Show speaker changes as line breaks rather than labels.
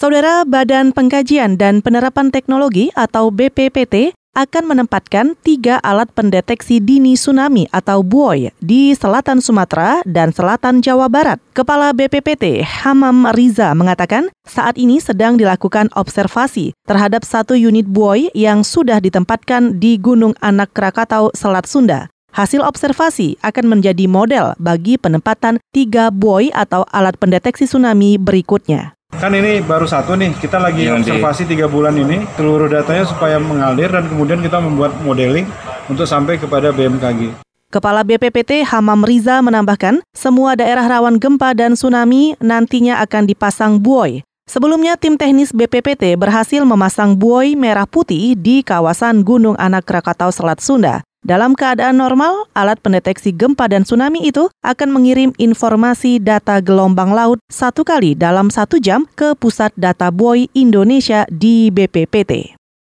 Saudara Badan Pengkajian dan Penerapan Teknologi atau BPPT akan menempatkan tiga alat pendeteksi dini tsunami atau BUOY di selatan Sumatera dan selatan Jawa Barat. Kepala BPPT Hamam Riza mengatakan saat ini sedang dilakukan observasi terhadap satu unit BUOY yang sudah ditempatkan di Gunung Anak Krakatau, Selat Sunda. Hasil observasi akan menjadi model bagi penempatan tiga buoy atau alat pendeteksi tsunami berikutnya.
Kan ini baru satu nih, kita lagi ya, observasi tiga bulan ini, seluruh datanya supaya mengalir dan kemudian kita membuat modeling untuk sampai kepada BMKG.
Kepala BPPT Hamam Riza menambahkan, semua daerah rawan gempa dan tsunami nantinya akan dipasang buoy. Sebelumnya, tim teknis BPPT berhasil memasang buoy merah putih di kawasan Gunung Anak Krakatau Selat Sunda. Dalam keadaan normal, alat pendeteksi gempa dan tsunami itu akan mengirim informasi data gelombang laut satu kali dalam satu jam ke Pusat Data Buoy Indonesia di BPPT.